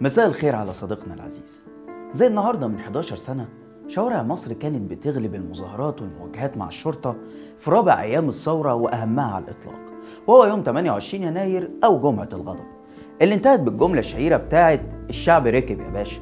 مساء الخير على صديقنا العزيز. زي النهاردة من 11 سنة شوارع مصر كانت بتغلب المظاهرات والمواجهات مع الشرطة في رابع أيام الثورة وأهمها على الإطلاق وهو يوم 28 يناير أو جمعة الغضب. اللي انتهت بالجملة الشهيرة بتاعت الشعب ركب يا باشا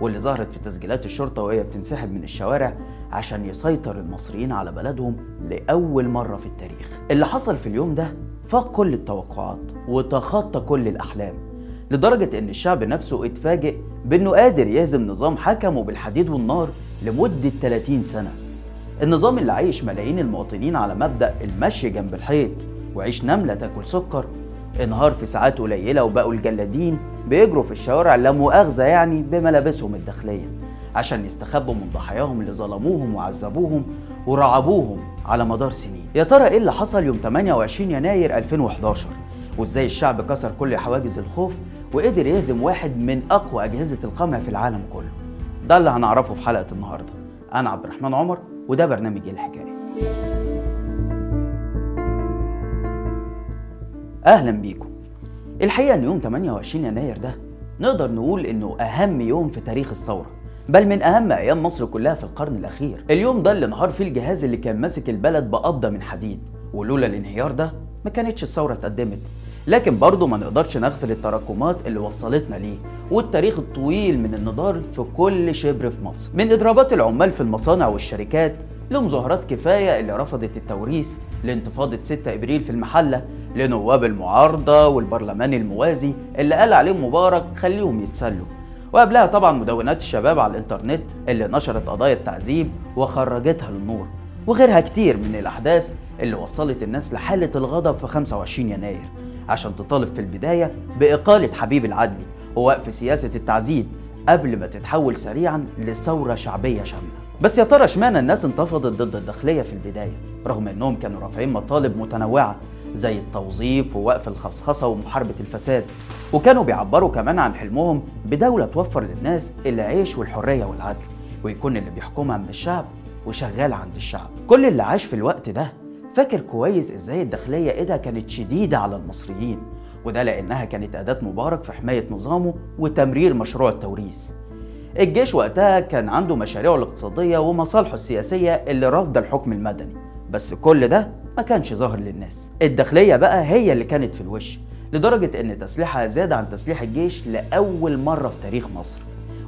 واللي ظهرت في تسجيلات الشرطة وهي بتنسحب من الشوارع عشان يسيطر المصريين على بلدهم لأول مرة في التاريخ. اللي حصل في اليوم ده فاق كل التوقعات وتخطى كل الأحلام. لدرجة إن الشعب نفسه اتفاجئ بإنه قادر يهزم نظام حكمه بالحديد والنار لمدة 30 سنة. النظام اللي عايش ملايين المواطنين على مبدأ المشي جنب الحيط وعيش نملة تاكل سكر. انهار في ساعات قليلة وبقوا الجلادين بيجروا في الشوارع لا مؤاخذة يعني بملابسهم الداخلية عشان يستخبوا من ضحاياهم اللي ظلموهم وعذبوهم ورعبوهم على مدار سنين. يا ترى إيه اللي حصل يوم 28 يناير 2011 وازاي الشعب كسر كل حواجز الخوف وقدر يهزم واحد من أقوى أجهزة القمع في العالم كله. ده اللي هنعرفه في حلقة النهارده. أنا عبد الرحمن عمر وده برنامج الحكاية. أهلا بيكم. الحقيقة إن يوم 28 يناير ده نقدر نقول إنه أهم يوم في تاريخ الثورة بل من أهم أيام مصر كلها في القرن الأخير. اليوم ده اللي انهار فيه الجهاز اللي كان ماسك البلد بقبضه من حديد ولولا الانهيار ده ما كانتش الثورة اتقدمت. لكن برضه ما نقدرش نغفل التراكمات اللي وصلتنا ليه والتاريخ الطويل من النضال في كل شبر في مصر. من إضرابات العمال في المصانع والشركات لمظاهرات كفاية اللي رفضت التوريث لانتفاضة 6 إبريل في المحلة لنواب المعارضة والبرلمان الموازي اللي قال عليهم مبارك خليهم يتسلوا. وقبلها طبعا مدونات الشباب على الإنترنت اللي نشرت قضايا التعذيب وخرجتها للنور. وغيرها كتير من الأحداث اللي وصلت الناس لحالة الغضب في 25 يناير. عشان تطالب في البداية بإقالة حبيب العدلي ووقف سياسة التعذيب قبل ما تتحول سريعا لثورة شعبية شاملة. بس يا ترى اشمعنى الناس انتفضت ضد الداخلية في البداية؟ رغم إنهم كانوا رافعين مطالب متنوعة زي التوظيف ووقف الخصخصة ومحاربة الفساد وكانوا بيعبروا كمان عن حلمهم بدولة توفر للناس العيش والحرية والعدل ويكون اللي بيحكمها من الشعب وشغال عند الشعب. كل اللي عاش في الوقت ده فاكر كويس إزاي الداخلية إيدها كانت شديدة على المصريين وده لأنها كانت أداة مبارك في حماية نظامه وتمرير مشروع التوريث. الجيش وقتها كان عنده مشاريعه الاقتصادية ومصالحه السياسية اللي رافضة الحكم المدني بس كل ده ما كانش ظاهر للناس. الداخلية بقى هي اللي كانت في الوش لدرجة إن تسليحها زاد عن تسليح الجيش لأول مرة في تاريخ مصر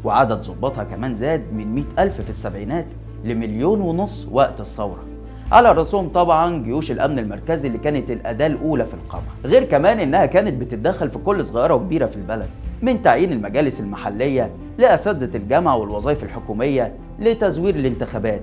وعدد ضباطها كمان زاد من 100 ألف في السبعينات لمليون ونص وقت الثورة. على رأسهم طبعا جيوش الأمن المركزي اللي كانت الأداة الأولى في القمع غير كمان إنها كانت بتتدخل في كل صغيرة وكبيرة في البلد من تعيين المجالس المحلية لأساتذة الجامعة والوظائف الحكومية لتزوير الانتخابات.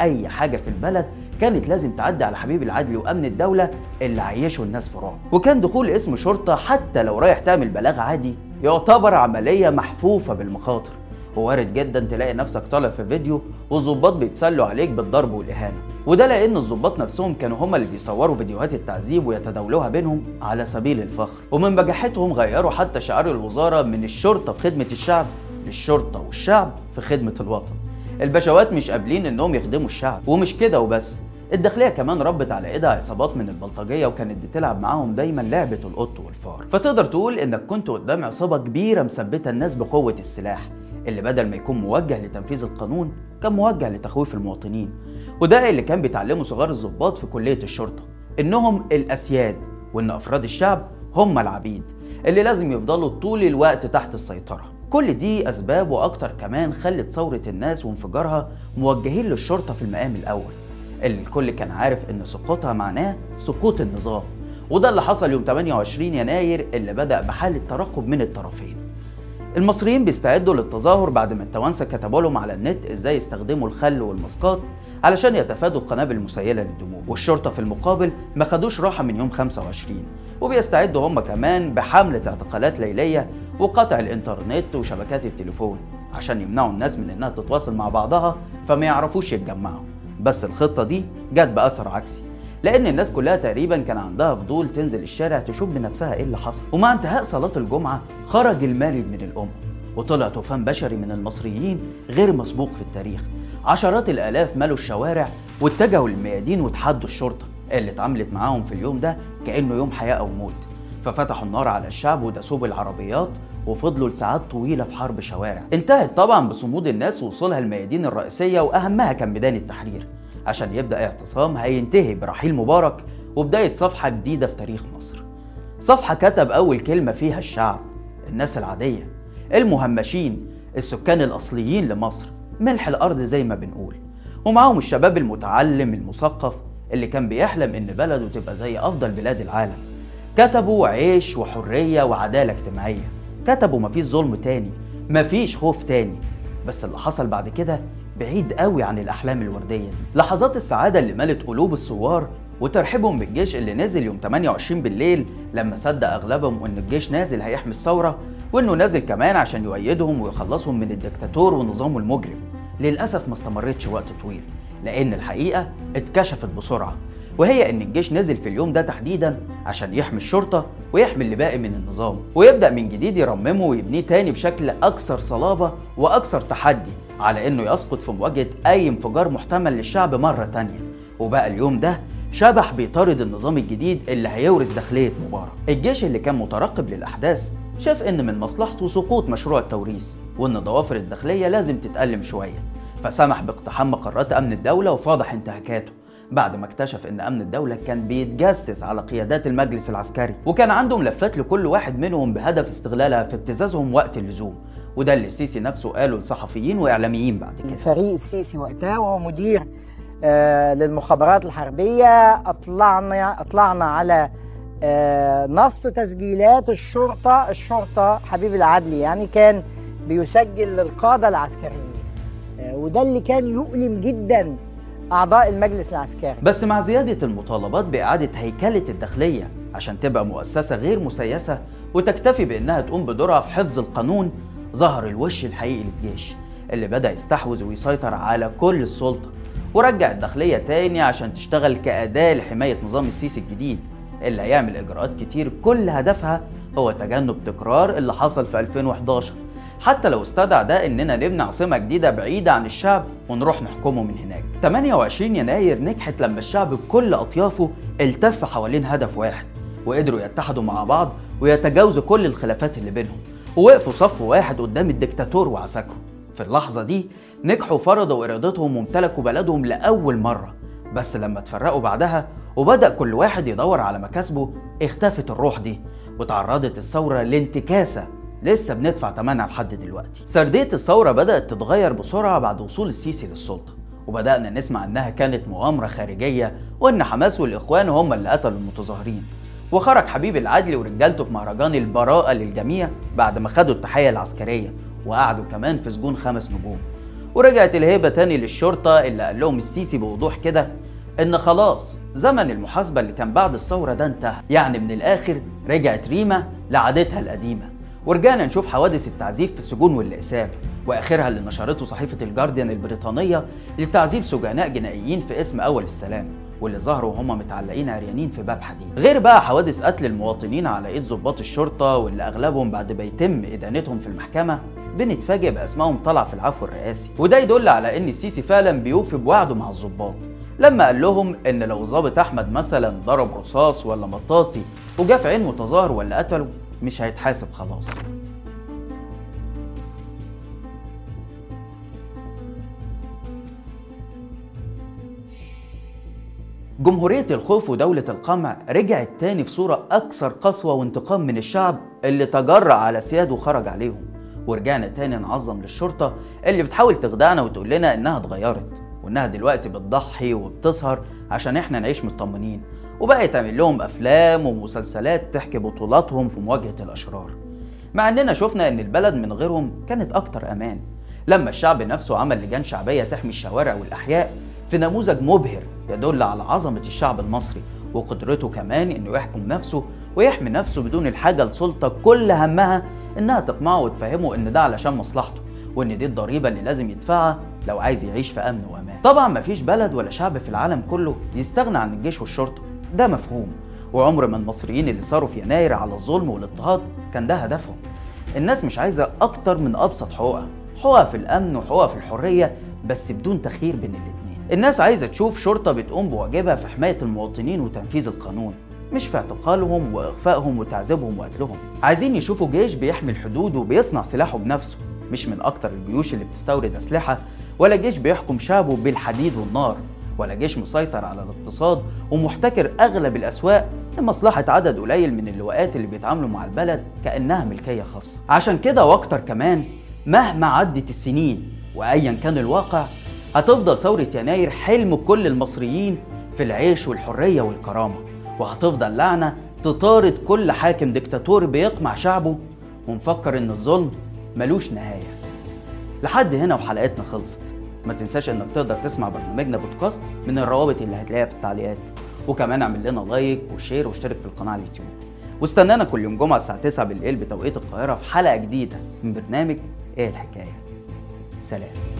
أي حاجة في البلد كانت لازم تعدي على حبيب العدل وأمن الدولة اللي عيشوا الناس في رعب وكان دخول اسم شرطة حتى لو رايح تعمل بلاغ عادي يعتبر عملية محفوفة بالمخاطر. ووارد جدا تلاقي نفسك طالع في فيديو والظباط بيتسلوا عليك بالضرب والإهانة. وده لأن الظباط نفسهم كانوا هم اللي بيصوروا فيديوهات التعذيب ويتداولوها بينهم على سبيل الفخر. ومن بجاحتهم غيروا حتى شعار الوزارة من الشرطة في خدمة الشعب للشرطة والشعب في خدمة الوطن. البشوات مش قابلين إنهم يخدموا الشعب. ومش كده وبس. الداخلية كمان ربت على إيدها عصابات من البلطجية وكانت بتلعب معاهم دايما لعبة القط والفار. فتقدر تقول إنك كنت قدام عصابة كبيرة مثبتة الناس بقوة السلاح. اللي بدل ما يكون موجه لتنفيذ القانون كان موجه لتخويف المواطنين. وده اللي كان بيتعلمه صغار الضباط في كلية الشرطة إنهم الأسياد وإن أفراد الشعب هم العبيد اللي لازم يفضلوا طول الوقت تحت السيطرة. كل دي أسباب وأكتر كمان خلت ثورة الناس وانفجارها موجهين للشرطة في المقام الأول اللي الكل كان عارف إن سقوطها معناه سقوط النظام. وده اللي حصل يوم 28 يناير اللي بدأ بحالة ترقب من الطرفين. المصريين بيستعدوا للتظاهر بعد ما التوانسة كتبوا لهم على النت إزاي يستخدموا الخل والمسقات علشان يتفادوا القنابل المسيلة للدموع. والشرطة في المقابل ما خدوش راحة من يوم 25 وبيستعدوا هم كمان بحملة اعتقالات ليلية وقطع الإنترنت وشبكات التليفون عشان يمنعوا الناس من إنها تتواصل مع بعضها فما يعرفوش يتجمعوا. بس الخطة دي جت بأثر عكسي. لأن الناس كلها تقريبا كان عندها فضول تنزل الشارع تشوف بنفسها إيه اللي حصل. ومع انتهاء صلاة الجمعة خرج المارد من الأم وطلع طوفان بشري من المصريين غير مسبوق في التاريخ. عشرات الآلاف ملوا الشوارع واتجهوا للميادين وتحدوا الشرطة اللي اتعاملت معاهم في اليوم ده كأنه يوم حياة أو موت. ففتحوا النار على الشعب وداسوه بالعربيات وفضلوا لساعات طويلة في حرب شوارع. انتهت طبعا بصمود الناس ووصولها الميادين الرئيسية وأهمها كان ميدان التحرير. عشان يبدأ اعتصام هينتهي برحيل مبارك وبداية صفحة جديدة في تاريخ مصر. صفحة كتب أول كلمة فيها الشعب الناس العادية المهمشين السكان الأصليين لمصر ملح الأرض زي ما بنقول. ومعاهم الشباب المتعلم المثقف اللي كان بيحلم إن بلده تبقى زي أفضل بلاد العالم. كتبوا عيش وحرية وعدالة اجتماعية. كتبوا مفيش ظلم تاني مفيش خوف تاني. بس اللي حصل بعد كده بعيد قوي عن الأحلام الوردية. دي لحظات السعادة اللي ملت قلوب الثوار وترحيبهم بالجيش اللي نازل يوم 28 بالليل لما صدق أغلبهم إن الجيش نازل هيحمي الثورة وإنه نازل كمان عشان يؤيدهم ويخلصهم من الدكتاتور ونظامه المجرم. للأسف ما استمرتش وقت طويل لأن الحقيقة اتكشفت بسرعة وهي إن الجيش نزل في اليوم ده تحديدا عشان يحمي الشرطة ويحمي اللي باقي من النظام ويبدأ من جديد يرممه ويبنيه تاني بشكل أكثر صلابة وأكثر تحدي. على إنه يسقط في مواجهة أي انفجار محتمل للشعب مرة تانية. وبقى اليوم ده شبح بيطارد النظام الجديد اللي هيورث داخلية مبارك. الجيش اللي كان مترقب للأحداث شاف إن من مصلحته سقوط مشروع التوريث وإن ضوافر الداخلية لازم تتألم شوية. فسمح باقتحام مقرات أمن الدولة وفاضح انتهاكاته بعد ما اكتشف إن أمن الدولة كان بيتجسس على قيادات المجلس العسكري وكان عنده ملفات لكل واحد منهم بهدف استغلالها في ابتزازهم وقت اللزوم. وده اللي السيسي نفسه قاله لصحفيين وإعلاميين بعد كده. فريق السيسي وقتها وهو مدير آه، للمخابرات الحربية أطلعنا أطلعنا على آه، نص تسجيلات الشرطة الشرطة حبيب العدلي يعني كان بيسجل للقادة العسكريين آه، وده اللي كان يؤلم جدا أعضاء المجلس العسكري. بس مع زيادة المطالبات بإعادة هيكلة الداخلية عشان تبقى مؤسسة غير مسيسة وتكتفي بإنها تقوم بدورها في حفظ القانون ظهر الوش الحقيقي للجيش اللي بدأ يستحوذ ويسيطر على كل السلطة ورجع الداخلية تاني عشان تشتغل كأداة لحماية نظام السيسي الجديد اللي هيعمل إجراءات كتير كل هدفها هو تجنب تكرار اللي حصل في 2011 حتى لو استدعى ده إننا نبني عاصمه جديدة بعيدة عن الشعب ونروح نحكمه من هناك. 28 يناير نجحت لما الشعب بكل أطيافه التف حوالين هدف واحد وقدروا يتحدوا مع بعض ويتجاوزوا كل الخلافات اللي بينهم. ووقفوا صف واحد قدام الدكتاتور وعساكره في اللحظة دي نجحوا فرضوا إرادتهم وامتلكوا بلدهم لأول مرة. بس لما اتفرقوا بعدها وبدأ كل واحد يدور على مكاسبه اختفت الروح دي وتعرضت الثورة لانتكاسة لسه بندفع ثمنها لحد دلوقتي. سردية الثورة بدأت تتغير بسرعة بعد وصول السيسي للسلطة. وبدأنا نسمع إنها كانت مؤامرة خارجية وإن حماس والإخوان هم اللي قتلوا المتظاهرين. وخرج حبيب العدلي ورجالته في مهرجان البراءة للجميع بعد ما خدوا التحية العسكرية وقعدوا كمان في سجون خمس نجوم. ورجعت الهيبة تاني للشرطة اللي قال لهم السيسي بوضوح كده إن خلاص زمن المحاسبة اللي كان بعد الثورة ده انتهى. يعني من الآخر رجعت ريما لعادتها القديمة. ورجعنا نشوف حوادث التعذيب في السجون والإقسام. وآخرها اللي نشرته صحيفة الجارديان البريطانية لتعذيب سجناء جنائيين في اسم أول السلام. واللي ظهروا وهم متعلقين عريانين في باب حديد. غير بقى حوادث قتل المواطنين على إيد ضباط الشرطة واللي أغلبهم بعد ما يتم إدانتهم في المحكمة بنتفاجئ بأسمائهم طالعه في العفو الرئاسي. وده يدل على إن السيسي فعلا بيوفي بوعده مع الضباط. لما قال لهم إن لو الظابط أحمد مثلا ضرب رصاص ولا مطاطي وجا في عين متظاهر ولا قتله مش هيتحاسب خلاص. جمهورية الخوف ودولة القمع رجعت تاني في صورة أكثر قسوة وانتقام من الشعب اللي تجرأ على سياده وخرج عليهم. ورجعنا تاني نعظم للشرطة اللي بتحاول تخدعنا وتقول لنا إنها اتغيرت وإنها دلوقتي بتضحي وبتسهر عشان إحنا نعيش مطمنين. وبقى تعمل لهم أفلام ومسلسلات تحكي بطولاتهم في مواجهة الأشرار. مع إننا شفنا إن البلد من غيرهم كانت أكتر أمان. لما الشعب نفسه عمل لجان شعبية تحمي الشوارع والأحياء في نموذج مبهر يدل على عظمة الشعب المصري وقدرته كمان إنه يحكم نفسه ويحمي نفسه بدون الحاجة لسلطة كل همها إنها تقمعه وتفهمه إن ده علشان مصلحته وإن دي الضريبة اللي لازم يدفعها لو عايز يعيش في أمن وأمان. طبعا مفيش بلد ولا شعب في العالم كله يستغنى عن الجيش والشرطة ده مفهوم. وعمر ما المصريين اللي صاروا في يناير على الظلم والاضطهاد كان ده هدفهم. الناس مش عايزة أكتر من أبسط حقوقها حقوقها في الأمن وحقوقها في الحرية بس بدون تخيير بين الاتنين. الناس عايزة تشوف شرطة بتقوم بواجبها في حماية المواطنين وتنفيذ القانون. مش في اعتقالهم وإخفائهم وتعذيبهم وقتلهم. عايزين يشوفوا جيش بيحمي الحدود وبيصنع سلاحه بنفسه. مش من أكتر الجيوش اللي بتستورد أسلحة ولا جيش بيحكم شعبه بالحديد والنار ولا جيش مسيطر على الاقتصاد ومحتكر أغلب الأسواق لمصلحة عدد قليل من اللواءات اللي بيتعاملوا مع البلد كأنها ملكية خاصة. عشان كده وأكتر كمان مهما عدت السنين وايا كان الواقع هتفضل ثورة يناير حلم كل المصريين في العيش والحرية والكرامة وهتفضل لعنة تطارد كل حاكم ديكتاتوري بيقمع شعبه ومفكر إن الظلم ملوش نهاية. لحد هنا وحلقتنا خلصت. ما تنساش إنك تقدر تسمع برنامجنا بودكاست من الروابط اللي هتلاقيها في التعليقات وكمان اعمل لنا like و share واشترك في القناة على اليوتيوب. واستنانا كل يوم جمعة الساعة 9 بالليل بتوقيت القاهرة في حلقة جديدة من برنامج إيه الحكاية؟ سلام.